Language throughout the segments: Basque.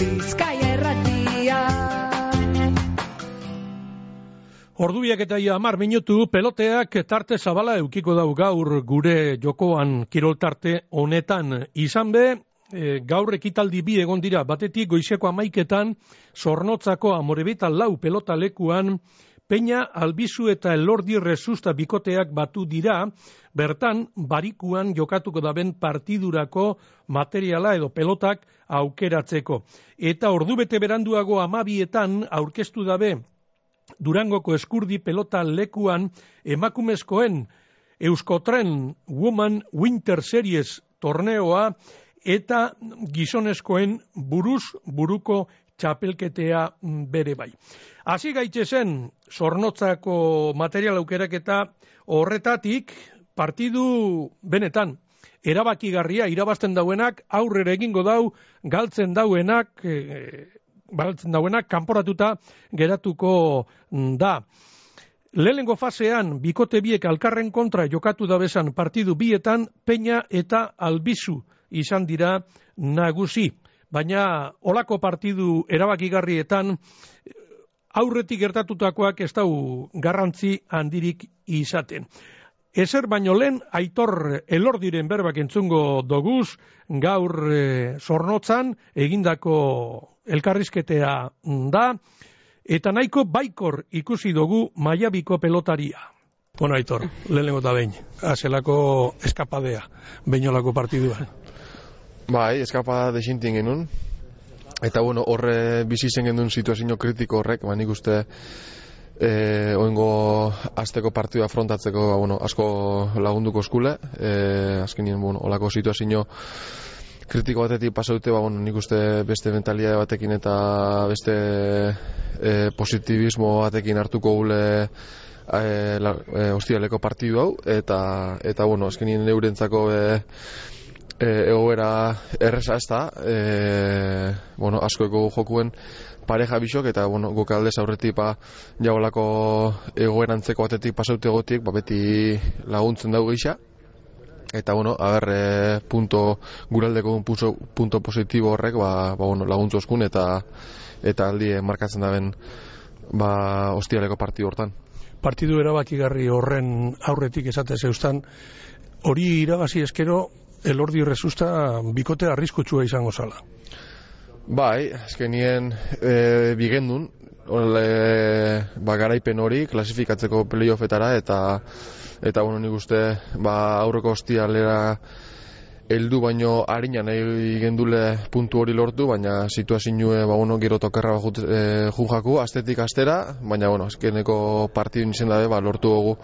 Bizkaia erratia. Ordubiak eta ia amar minutu peloteak tarte zabala eukiko dau gaur gure jokoan kiroltarte honetan. Izan be, e, gaur ekitaldi bi egon dira, batetik goizeko amaiketan, zornotzako amorebita lau pelota lekuan, Peña albizu eta elordi resusta bikoteak batu dira, bertan barikuan jokatuko daben partidurako materiala edo pelotak aukeratzeko. Eta ordu bete beranduago amabietan aurkeztu dabe Durangoko eskurdi pelota lekuan emakumezkoen Euskotren Woman Winter Series torneoa eta gizonezkoen buruz buruko txapelketea bere bai. Hasi gaitze zen zornotzako material aukerak eta horretatik partidu benetan erabakigarria irabazten dauenak aurrera egingo dau galtzen dauenak e, galtzen dauenak kanporatuta geratuko da. Lehengo fasean, bikote biek alkarren kontra jokatu da besan partidu bietan, peña eta albizu izan dira nagusi baina olako partidu erabakigarrietan aurretik gertatutakoak ez dau garrantzi handirik izaten. Ezer baino lehen, aitor elordiren berbak entzungo doguz, gaur e, zornotzan egindako elkarrizketea da, eta nahiko baikor ikusi dugu maiabiko pelotaria. Bueno, aitor, lehen da behin, azelako eskapadea, bainolako partiduan. Bai, eskapa desintin genuen. Eta bueno, horre bizi zen genuen situazio kritiko horrek, ba nik uste e, oingo azteko partidua afrontatzeko ba, bueno, asko lagunduko eskule. E, azkenien, bueno, olako situazio kritiko batetik pasaute, ba, bueno, nik uste beste mentalia batekin eta beste e, positivismo batekin hartuko gule e, la, e, partidu hau, eta, eta bueno, azkenien neurentzako e, e, egoera erresa ez da, e, bueno, asko eko jokuen pareja bisok, eta bueno, guk aldez aurretik ba, jagolako egoerantzeko batetik pasaute gotik, ba, beti laguntzen dugu gisa, eta bueno, a e, punto guraldeko un punto, punto positibo horrek, ba, ba bueno, laguntzu oskun, eta eta aldi markatzen daben ba, ostialeko partidu hortan. Partidu erabakigarri horren aurretik esate zeustan, hori irabazi eskero, elordi resusta bikote arriskutsua izango zala. Bai, azkenien e, bigendun, ole, ba, garaipen hori klasifikatzeko playoffetara eta eta bueno, nik uste ba, aurreko hostia lera heldu baino harina nahi gendule puntu hori lortu, baina situazioa ba, bueno, gero tokerra jut, e, jujaku, astetik astera, baina bueno, azkeneko partidu nizen dabe, ba, lortu dugu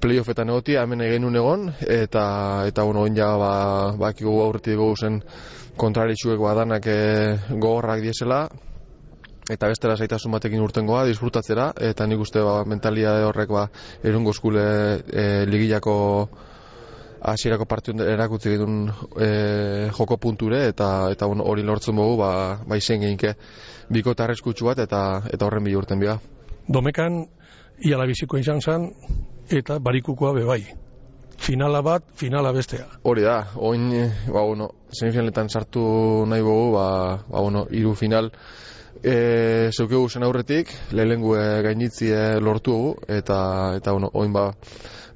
playoffetan egoti, hemen egin egon, eta, eta bueno, ja, ba, bakiko aurretik gogu zen kontraritxuek badanak e, gogorrak diesela, eta bestera zaitasun batekin urtengoa, disfrutatzera, eta nik uste ba, mentalia horrek ba, erungo eskule e, ligilako hasierako partiu erakutzi ditun e, joko punture, eta, eta bueno, hori lortzen dugu, ba, ba izen gehinke bikota arreskutsu bat, eta, eta horren bi urten biga. Domekan, iala biziko izan zen, eta barikukoa bebai. Finala bat, finala bestea. Hori da, oin, ba, bueno, semifinaletan sartu nahi bogu, ba, ba, bueno, iru final, e, zeukegu zen aurretik, lehengu gainitzie lortu egu, eta, eta bueno, oin ba,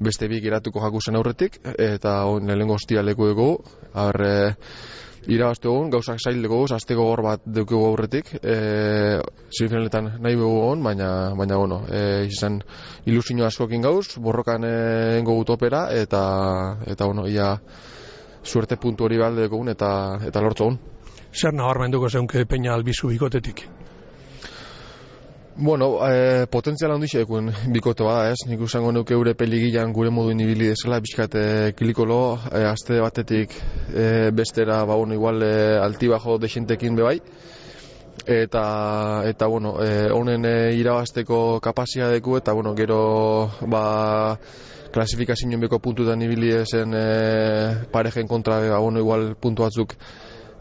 beste bik iratuko jaku zen aurretik, eta oin lehengo hostia leku dugu, arre, irabazte egun, gauzak zail dugu, azteko gor bat dugu aurretik, e, semifinaletan nahi dugu egon, baina, baina, bueno, e, izan ilusio askokin gauz, borrokan engo opera, eta, eta, bueno, ia, suerte puntu hori balde dugu eta, eta lortzu egun. Zer nabarmenduko zeunke peina albizu bikotetik? Bueno, e, potentzial handi xekuen bikote bada, ez? Nik usango nuke eure peligilan gure modu inibili desela, bizkate kilikolo, e, azte batetik e, bestera, ba, bueno, igual e, alti bajo desentekin bebai. Eta, eta bueno, e, honen e, irabazteko kapazia deku, eta, bueno, gero, ba, klasifikazioen beko puntu da nibili esen e, parejen kontra, ba, bueno, igual puntu batzuk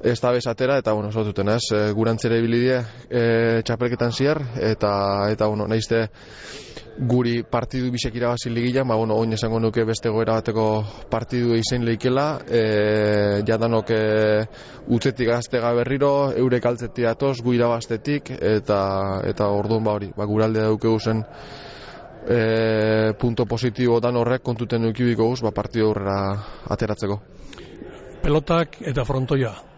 ez da bezatera, eta, bueno, zotuten, ez, e, gurantzere bilidea e, txapelketan ziar, eta, eta, bueno, nahizte guri partidu bisek irabazi ligila, ma, bueno, oin esango nuke beste goera bateko partidu izen leikela, e, jadanok e, utzetik gaztega berriro, eurek altzetik atoz, gu irabaztetik, eta, eta orduan ba hori, ba, guralde daukegu zen, e, punto positibo dan horrek kontuten eukibiko guz, ba, partidu horrela ateratzeko. Pelotak eta frontoia.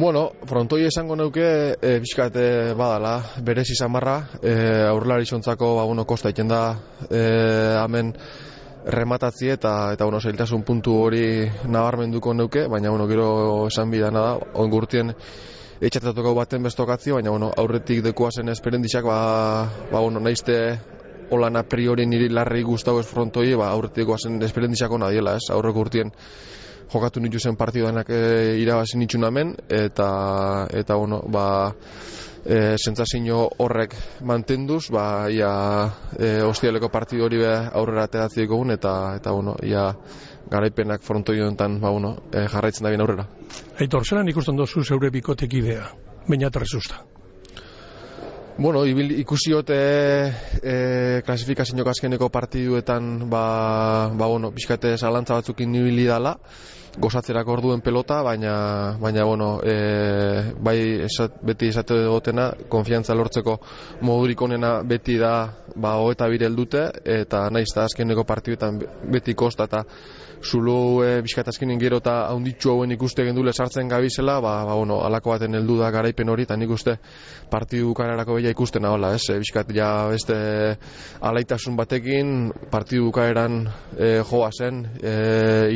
Bueno, frontoi esango neuke e, bizkat e, badala, berez izan barra, e, aurrelari zontzako, ba, bueno, kosta iten da, e, hemen rematatzi eta, eta bueno, zailtasun puntu hori nabarmenduko neuke, baina, bueno, gero esan bidana da, ongurtien etxatatoko baten bestokatzi, baina, bueno, aurretik dekua zen esperendizak, ba, ba, bueno, naizte holan a priori niri larri guztau ez frontoi, ba, aurretik zen esperendizako nadiela, ez, aurrek urtien jokatu nitu zen partiduanak e, irabazi nitxun hemen, eta, eta bueno, ba, e, sentzazio horrek mantenduz, ba, ia e, ostialeko partidu hori be aurrera ateratzi egun, eta, eta bueno, ia garaipenak frontoi honetan ba, bueno, e, jarraitzen da bien aurrera. Aitor, zelan ikusten dozu zeure bikotek idea, baina trezusta? Bueno, ibil, ikusi hote e, klasifikazio azkeneko partiduetan ba, ba bueno, bizkate zalantza batzukin nibili dala, gozatzerak orduen pelota, baina, baina bueno, e, bai esat, beti esate dugotena, konfiantza lortzeko modurik onena beti da ba, hoeta birel dute, eta nahiz da azkeneko partiduetan beti kosta, eta zulu e, bizkatazkinen gero eta haunditxu hauen ikuste gendule sartzen gabizela, ba, ba, bueno, alako baten heldu da garaipen hori, eta nik uste partidu karerako beha ikusten hola, ez, e, bizkat ja beste alaitasun batekin, partidu kareran e, joa zen, e,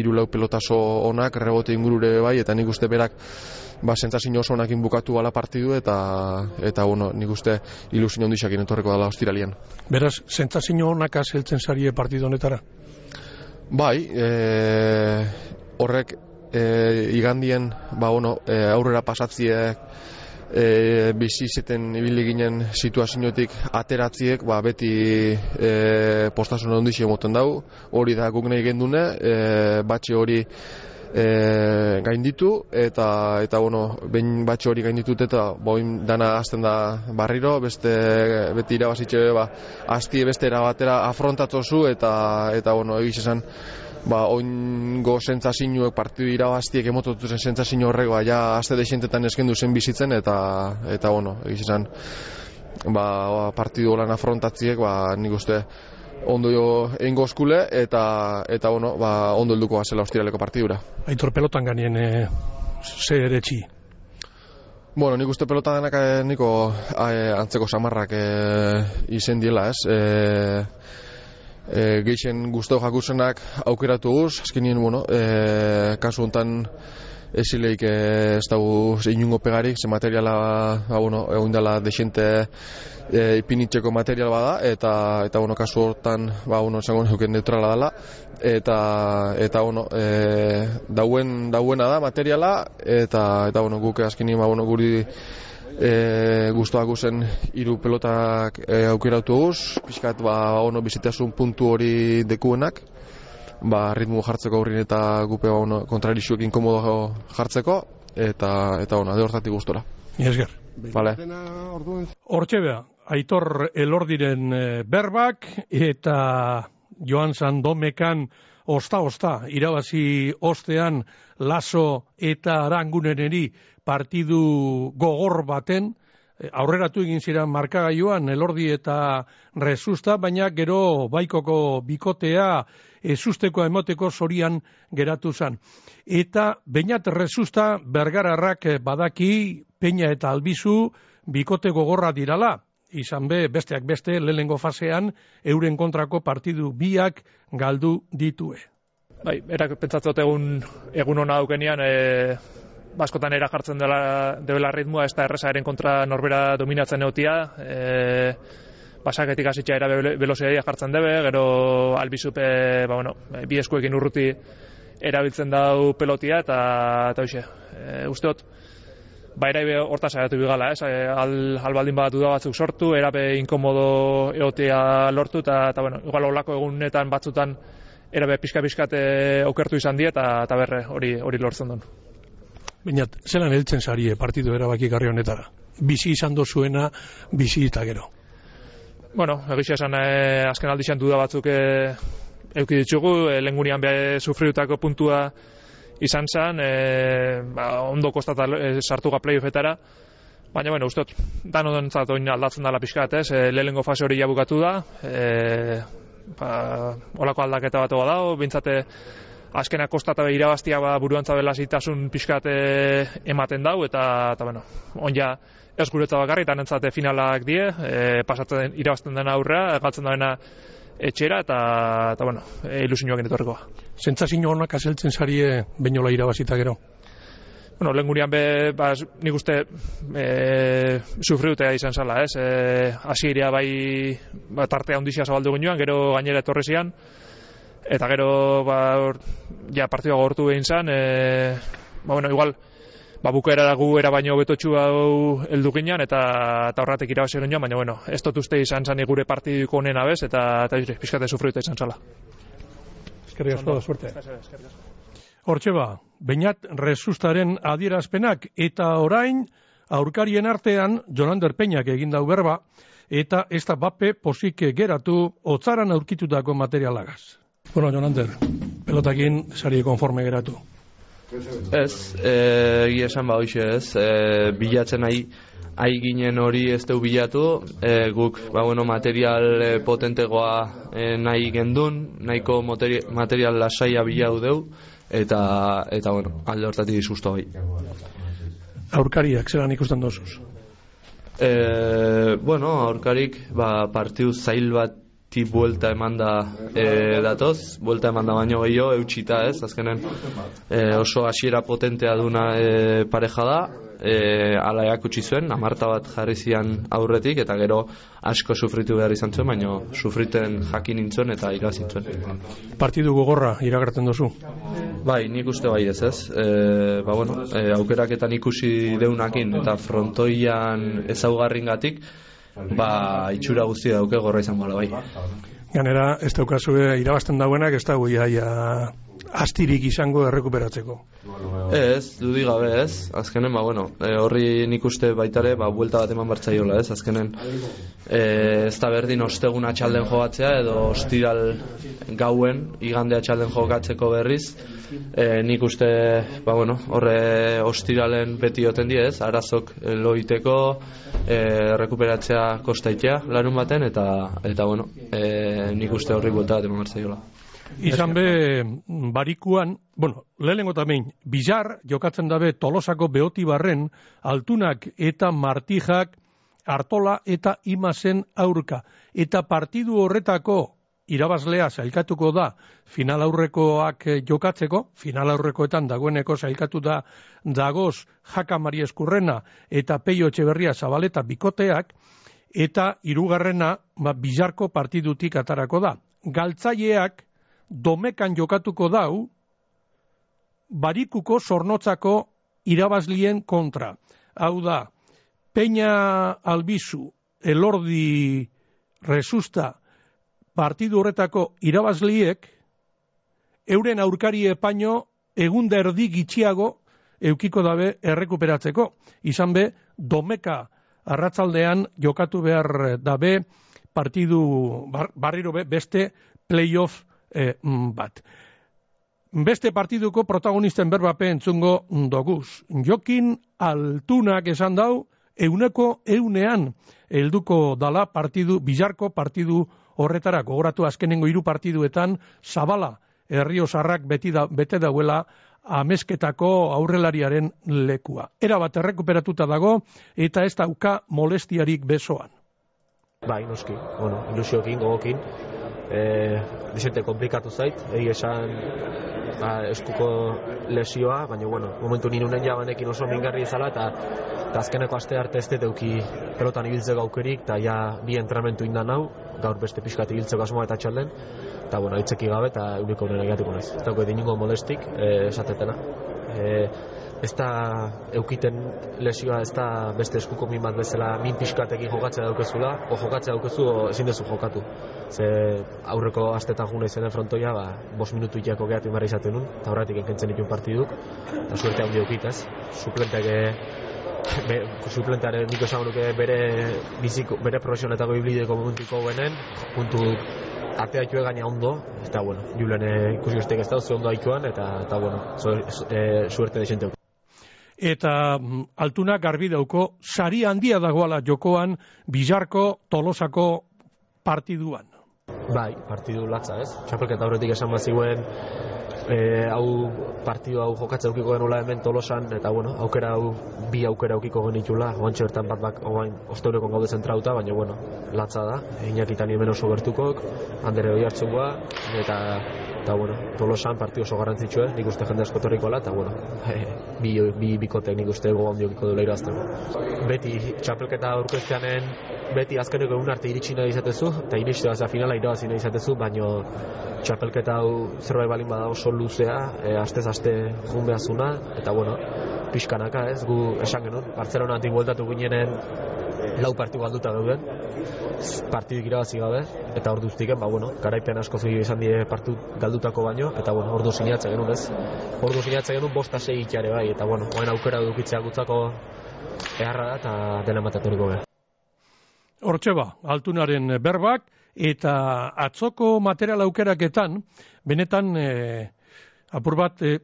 irulau pelotaso onak, rebote ingurure bai, eta nik uste berak ba, sentzazio oso onakin bukatu ala partidu eta, eta bueno, nik uste ilusio ondixakin etorreko dela ostiralian. Beraz, sentzazio onak azeltzen zarie partidu honetara? Bai, e, horrek e, igandien ba, bueno, e, aurrera pasatziek e, bizi zeten ibili ginen situazioetik ateratziek ba, beti e, postasun ondixi emoten dau. Hori da guk nahi gendune e, batxe hori e, gainditu eta eta bueno, behin batxe hori gainditut eta boin dana hasten da barriro, beste beti irabazitxe ba, asti beste batera afrontatzozu eta eta bueno, egiz esan ba, oingo sentzazioek partidu irabaztiek emototu zen sentzazio horrek, ba, ja, azte desentetan eskendu zen bizitzen, eta, eta bueno, egiz esan, ba, partidu lan afrontatziek, ba, nik uste, ondo jo eingo eskule eta eta bueno, ba ondo helduko gasela ostiraleko partidura. Aitor pelotan ganien e, ze eretxi. Bueno, nik uste pelota denak e, niko e, antzeko samarrak e, izen diela, ez? E, e, geixen guztau jakusenak aukeratu guz, azkenien, bueno, e, kasu honetan esileik ez dago inungo pegarik, ze materiala, ba, bueno, egun dela desente e, ipinitzeko material bada, eta, eta bueno, kasu hortan, ba, bueno, esango nuken neutrala dela, eta, eta bueno, e, dauen, dauena da materiala, eta, eta bueno, guk azkenin, ba, bueno, guri e, guztuak guzen hiru pelotak e, aukeratu guz, pixkat, ba, ono, bizitasun puntu hori dekuenak, ba, ritmo jartzeko aurrin eta gupe ba, ono, kontrarixuek inkomodo jartzeko, eta, eta ona, de hortatik gustora. Esker. Vale. Hortxe beha, aitor elordiren eh, berbak, eta joan zandomekan osta-osta, irabazi ostean laso eta aranguneneri partidu gogor baten, eh, aurreratu egin ziren markagailuan elordi eta resusta, baina gero baikoko bikotea ezusteko emoteko zorian geratu zen. Eta bainat resusta bergararrak badaki peina eta albizu bikote gogorra dirala, izan be, besteak beste, lehengo fasean, euren kontrako partidu biak galdu ditue. Bai, erak pentsatzot egun, egun hona daukenian, e, baskotan era jartzen dela, dela ritmoa, ez da errezaren kontra norbera dominatzen neotia, e, pasaketik hasitza era velocidadea jartzen debe, gero albizupe, ba, bueno, bi eskuekin urruti erabiltzen dau pelotia, eta, eta hoxe, e, usteot, ba ere horta saiatu bigala, ez? Eh, al albaldin badu da batzuk sortu, erabe inkomodo eotea lortu eta eta bueno, igual holako egunetan batzutan erabe pizka pizkat okertu izan die eta eta berre hori hori lortzen duen. Baina, zelan heltzen zarie partidu erabaki garri honetara? Bizi izan dozuena, bizi eta gero. Bueno, egizia esan eh, azken aldixan duda batzuk eh, euki ditugu, eh, lengunian be sufriutako puntua izan zen, eh, ba, ondo kostata eh, sartu ga playoffetara, baina, bueno, ustot, dan onentzat oin aldatzen dela pixkat, ez, eh, lehenengo fase hori jabukatu da, eh, ba, olako aldaketa bat dago, bintzate azkenak kostata irabaztia ba, buruan zabela zitasun pixkat eh, ematen dau, eta, eta bueno, onja ez guretza bakarri, eta nentzate finalak die, e, pasatzen irabazten dena aurrea, galtzen dena etxera, eta, eta bueno, e, ilusioak genetorrekoa. Zentzazio honak azeltzen zarie bainola irabazita gero? Bueno, lehen gurian be, ba, nik uste e, sufriutea izan zala, ez? E, Asiria bai ba, tartea ondizia zabaldu ginean, gero gainera etorrezian, eta gero ba, or, ja partidua gortu behin zan, e, ba, bueno, igual, ba, bukaera gu era baino betotxu hau heldu ginean, eta, eta horretik irabazi joan, baina, bueno, ez dut uste izan zan gure partiduko onena bez, eta, eta pixkate sufriutea izan zala. Eskerrik asko, suerte. Hortxe ba, bainat resustaren adierazpenak eta orain aurkarien artean Jonander Peñak egin dau berba eta ez da bape posik geratu otzaran aurkitutako materialagaz. Bueno, Jonander, pelotakin sari konforme geratu. Ez, egia esan ba hoxe ez, e, bilatzen nahi ai ginen hori ez deu bilatu, e, guk ba, bueno, material potentegoa e, nahi gendun, nahiko materi, material lasaia bilatu deu, eta, eta bueno, alde hortatik disusto bai. Aurkariak, zelan ikusten dozuz? E, bueno, aurkarik ba, partiu zail bat ti buelta eman da e, datoz, buelta eman da baino gehiago, eutxita ez, azkenen e, oso hasiera potentea duna e, pareja da, e, ala eakutsi zuen, amarta bat jarri zian aurretik, eta gero asko sufritu behar izan zuen, baino sufriten jakin nintzuen eta irazin zuen. Partidu gogorra iragartzen dozu? Bai, nik uste bai ez ez. E, ba, bueno, e, aukeraketan ikusi deunakin eta frontoian ezaugarringatik, ba, itxura guzti dauke gorra izan bala bai. Ganera, ez daukazu irabazten dauenak, ez dago iaia astirik izango errekuperatzeko. Ez, dudi gabe ez, azkenen, ba, bueno, e, horri nik uste baitare, ba, buelta bat eman bartzaiola ez, azkenen, e, ez da berdin ostegun atxalden jogatzea, edo ostiral gauen, igande atxalden jogatzeko berriz, e, nik uste, ba, bueno, horre ostiralen beti oten die ez, arazok loiteko, e, rekuperatzea kostaitea larun baten, eta, eta bueno, e, nik uste horri buelta bat eman bartzaiola. Izan be, barikuan, bueno, lehenengo tamein, bizar jokatzen dabe tolosako beotibarren, altunak eta martijak, artola eta imazen aurka. Eta partidu horretako irabazlea zailkatuko da final aurrekoak jokatzeko, final aurrekoetan dagoeneko zailkatu da dagoz jaka mari eskurrena eta peio etxeberria zabaleta bikoteak, eta hirugarrena ba, bizarko partidutik atarako da. Galtzaileak, domekan jokatuko dau, barikuko sornotzako irabazlien kontra. Hau da, Peña Albizu, Elordi Resusta, partidu horretako irabazliek, euren aurkari epaino egun erdi gitxiago eukiko dabe errekuperatzeko. Izan be, domeka arratzaldean jokatu behar dabe partidu barriro be, beste playoff e, bat. Beste partiduko protagonisten berbape entzungo doguz. Jokin altunak esan dau, euneko eunean helduko dala partidu, bizarko partidu horretara, gogoratu azkenengo hiru partiduetan, zabala, herrio sarrak beti da, bete dauela, amezketako aurrelariaren lekua. Era bat errekuperatuta dago, eta ez dauka molestiarik besoan. Bai, noski, bueno, ilusiokin, gogokin, e, disente komplikatu zait, egi esan ba, eskuko lesioa, baina bueno, momentu nire unen jabanekin oso mingarri izala, eta, eta azkeneko aste arte ez deuki pelotan ibiltzeko aukerik, eta ja bi entrenamentu indan hau, gaur beste pixkat ibiltzeko asmoa eta txalden, eta bueno, itzeki gabe, eta euriko honen egatuko naiz. Ez dago edin molestik, e, esatetena. E, ez da eukiten lesioa ez da beste eskuko min bat bezala min pixkatekin jokatzea daukezula, o jokatzea daukezu o ezin dezu jokatu. Ze aurreko astetan juna izenen frontoia, ba, bos minutu itxako gehatu imara izaten nun, eta horretik enkentzen ditun partiduk, eta suerte handi eukitaz. Suplenteak be, suplenteare niko esan bere biziko, bere profesionetako iblideko momentuko benen, puntu atea itxue gaina ondo, eta bueno, Julen eh, ikusi besteik ez da, ze ondo aikoan, eta, eta bueno, so, e, suerte desente Eta mm, altuna garbi dauko, sari handia dagoala jokoan, bizarko, tolosako partiduan. Bai, partidu latza ez. Txapelketa horretik esan baziguen, e, hau partidu hau jokatzen aukiko genula hemen tolosan, eta bueno, aukera hau, bi aukera aukiko genitula, oantxe bertan bat bak, oain, osteurekon gaude zentrauta, baina bueno, latza da, inakitan hemen oso gertukok, handere hori hartzengoa, eta eta bueno, tolosan partidu oso garrantzitsue, nik uste jende asko torrikola, eta bueno, bi, bi bikotek nik uste gogoan diokiko duela irazteko. Beti, txapelketa aurkezteanen, beti azkeneko egun arte iritsi nahi izatezu, eta iritsi da finala irabazi nahi izatezu, baino txapelketa hau zerbait balin bada oso luzea, e, astez aste jun behazuna, eta bueno, pixkanaka ez, gu esan genuen, Barcelona antik bueltatu ginenen lau partidu galduta dauden, partidik irabazi gabe, eta ordu uztiken, ba, bueno, garaipen asko zuhi izan die partu galdutako baino, eta bueno, ordu sinatze genuen ez. Ordu sinatze genuen bosta sei itxare bai, eta bueno, oen aukera dukitzea gutzako eharra da, eta dena matatoriko be. Hortxe ba, altunaren berbak, eta atzoko material aukeraketan, benetan, e, apur bat, e,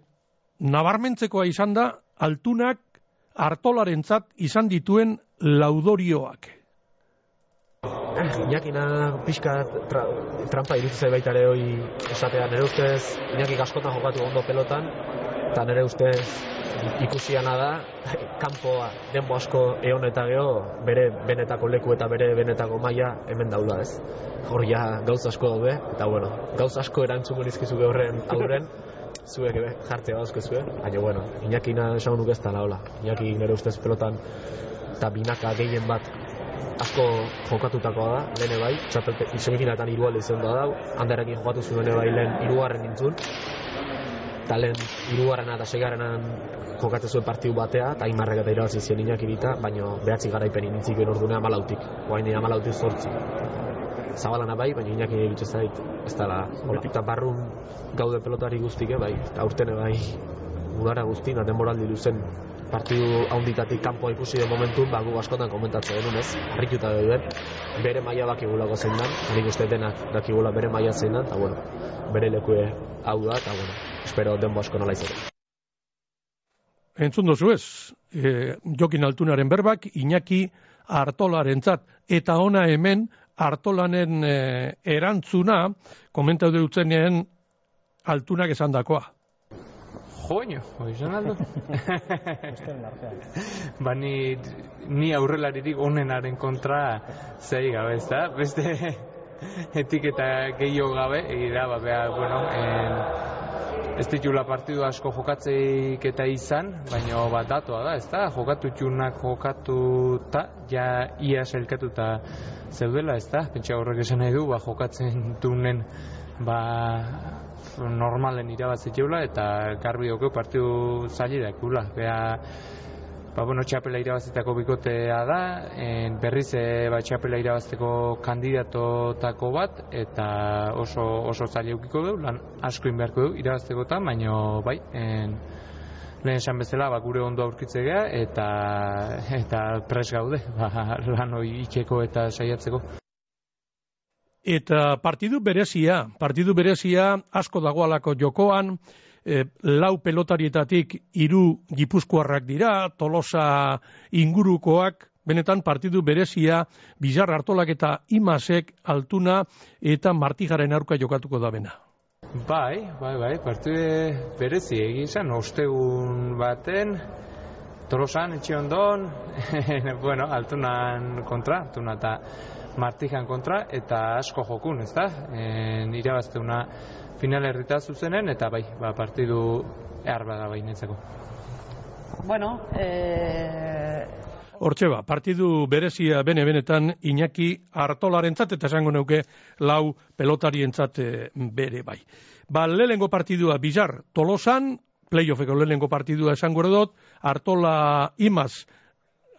nabarmentzekoa izan da, altunak hartolarentzat izan dituen laudorioak. Iñakina pixka tra, trampa iruditzen zait baita ere hoi esatea. Nere ustez Iñaki askotan jokatu ondo pelotan eta nere ustez ikusiana da kanpoa denbo asko eon eta geho bere benetako leku eta bere benetako maila hemen dauda ez? Hor ja gauz asko daude eta bueno gauz asko erantzun izkizu horren aurren. Zuek ebe jartzea dauzke zuen baina bueno Iñakina esan nuke ez da laola Iñaki nere ustez pelotan eta binaka gehien bat asko jokatutakoa da, lehene bai, txapelte, semifinatan irualde izan da dau, handarekin jokatu zuen bai lehen irugarren nintzun, eta lehen irugarrena eta segarrenan jokatzen zuen partiu batea, eta imarrek eta irabazi zien inak irita, baina behatzi garaipen initzik ben ordune amalautik, guain dira amalautik zortzi. Zabalana bai, baina inak egitxe zait, ez dala, hola, eta barrun gaude pelotari guztike, bai, eta urtene bai, udara guztin, da demoraldi duzen partidu haunditatik kanpo ikusi den momentu, ba, gu askotan komentatzen genuen ez, harrituta den, bere maila bakigulako zein dan, nik uste denak dakigula bere maila zein dan, eta bueno, bere lekue hau da, eta bueno, espero denbo asko nola izan. Entzun dozu ez, e, jokin altunaren berbak, Iñaki hartolarentzat eta ona hemen hartolanen e, erantzuna, komentatu dutzenean altunak esan Joño, izan aldo. ba, ni, ni aurrelaririk onenaren kontra zei gabe, ez da? Beste etiketa gehiago gabe, egira, ba, beha, bueno, en, ez ditula partidu asko jokatzeik eta izan, baina bat datoa da, ez da? Jokatu txunak jokatu ta, ja ia selkatu eta zeudela, ez da? Pentsa horrek esan nahi du, ba, jokatzen dunen, ba, normalen irabazi jeula eta garbi dugu partidu zaili da kula. Bea, ba, bueno, txapela irabazitako bikotea da, en, berriz e, ba, txapela irabazteko kandidatotako bat, eta oso, oso zaila eukiko du, lan asko inberko du irabazteko eta, baina bai, en, lehen esan bezala, ba, gure ondo aurkitze eta, eta pres gaude, ba, lan hori ikeko eta saiatzeko. Eta partidu berezia, partidu berezia asko dagoalako jokoan, e, lau pelotarietatik hiru gipuzkoarrak dira, tolosa ingurukoak, benetan partidu berezia, bizar hartolak eta imasek altuna eta martijaren aurka jokatuko da bena. Bai, bai, bai, partidu berezi egizan, ostegun baten, tolosan, etxe ondon, bueno, altunan kontra, altuna eta Martijan kontra eta asko jokun, ez da? E, nire bazteuna final errita zuzenen eta bai, ba, partidu ehar bada bai netzeko. Bueno, e... Hortxe ba, partidu berezia bene-benetan Iñaki hartolarentzat eta esango neuke lau pelotarientzat e, bere bai. Ba, lehengo partidua bizar tolosan, playoffeko lehenengo partidua esango dut, Artola Imaz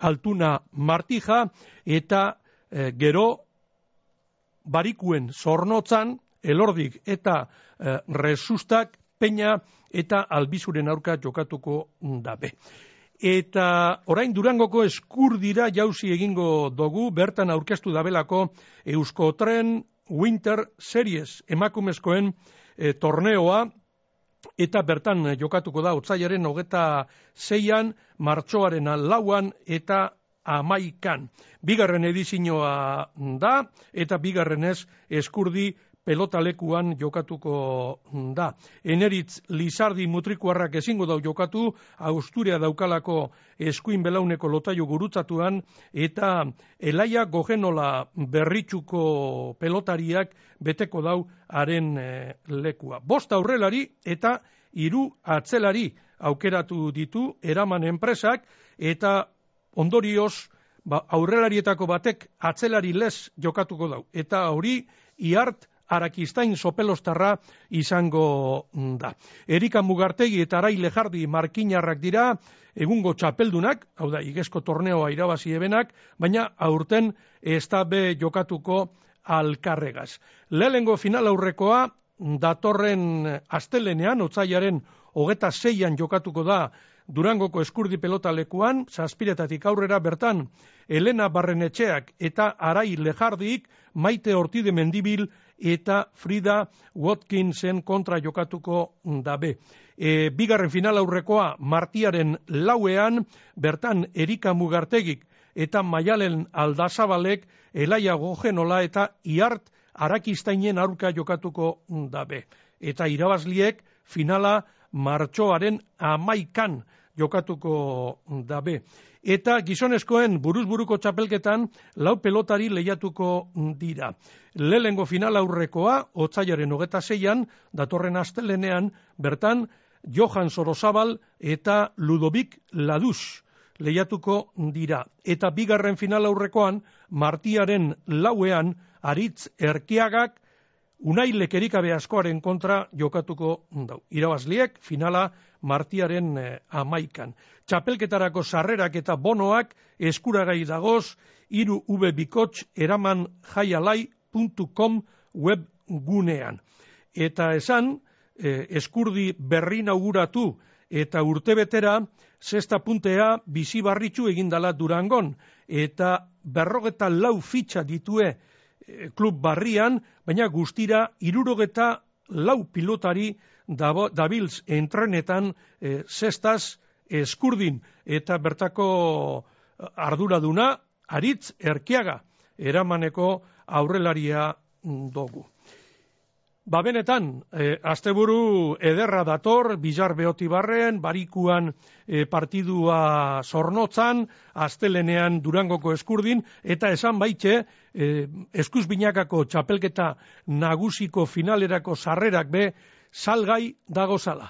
Altuna Martija eta e, gero barikuen zornotzan elordik eta e, resustak peña eta albizuren aurka jokatuko dabe. Eta orain durangoko eskur dira jauzi egingo dugu, bertan aurkeztu dabelako Eusko Tren Winter Series emakumezkoen e, torneoa, eta bertan jokatuko da otzaiaren hogeta zeian, martxoaren lauan eta amaikan. Bigarren edizinoa da, eta bigarrenez eskurdi pelotalekuan jokatuko da. Eneritz Lizardi mutrikuarrak ezingo dau jokatu, Austuria daukalako eskuin belauneko lotaio gurutzatuan, eta Elaia Gogenola berritxuko pelotariak beteko dau haren eh, lekua. Bosta aurrelari eta hiru atzelari aukeratu ditu eraman enpresak, eta ondorioz, ba, aurrelarietako batek atzelari lez jokatuko dau. Eta hori, iart, arakistain sopelostarra izango da. Erika Mugartegi eta Arai Lejardi markinarrak dira egungo txapeldunak, hau da, igezko torneoa irabazi ebenak, baina aurten ez da be jokatuko alkarregaz. Lehengo final aurrekoa, datorren astelenean, otzaiaren hogeta zeian jokatuko da Durangoko eskurdi pelota lekuan, zazpiretatik aurrera bertan, Elena Barrenetxeak eta Arai Lejardik, Maite Ortide Mendibil eta Frida Watkinsen kontra jokatuko dabe. E, bigarren final aurrekoa martiaren lauean, bertan Erika Mugartegik eta Maialen Aldazabalek Elaia Gogenola eta Iart Arakistainen aurka jokatuko dabe. Eta irabazliek finala martxoaren amaikan jokatuko dabe. Eta gizonezkoen buruzburuko txapelketan lau pelotari lehiatuko dira. Lehengo final aurrekoa, otzailaren hogeta zeian, datorren astelenean, bertan, Johan Sorosabal eta Ludovik Laduz lehiatuko dira. Eta bigarren final aurrekoan, martiaren lauean, aritz erkiagak, unai lekerikabe askoaren kontra jokatuko dau. Irabazliek, finala martiaren eh, amaikan. Txapelketarako sarrerak eta bonoak eskuragai dagoz, iru ubebikots eraman jaialai.com web gunean. Eta esan, eh, eskurdi berri nauguratu eta urtebetera, zesta puntea bizi barritxu egindala durangon, eta berrogeta lau fitxa ditue klub barrian, baina guztira irurogeta lau pilotari dabiltz entrenetan e, zestaz eskurdin eta bertako eh, arduraduna aritz erkiaga eramaneko aurrelaria dugu. Ba benetan, e, asteburu ederra dator, bizar behoti barren, barikuan e, partidua zornotzan, astelenean durangoko eskurdin, eta esan baitxe, e, eskuz binakako txapelketa nagusiko finalerako sarrerak be, salgai dago sala.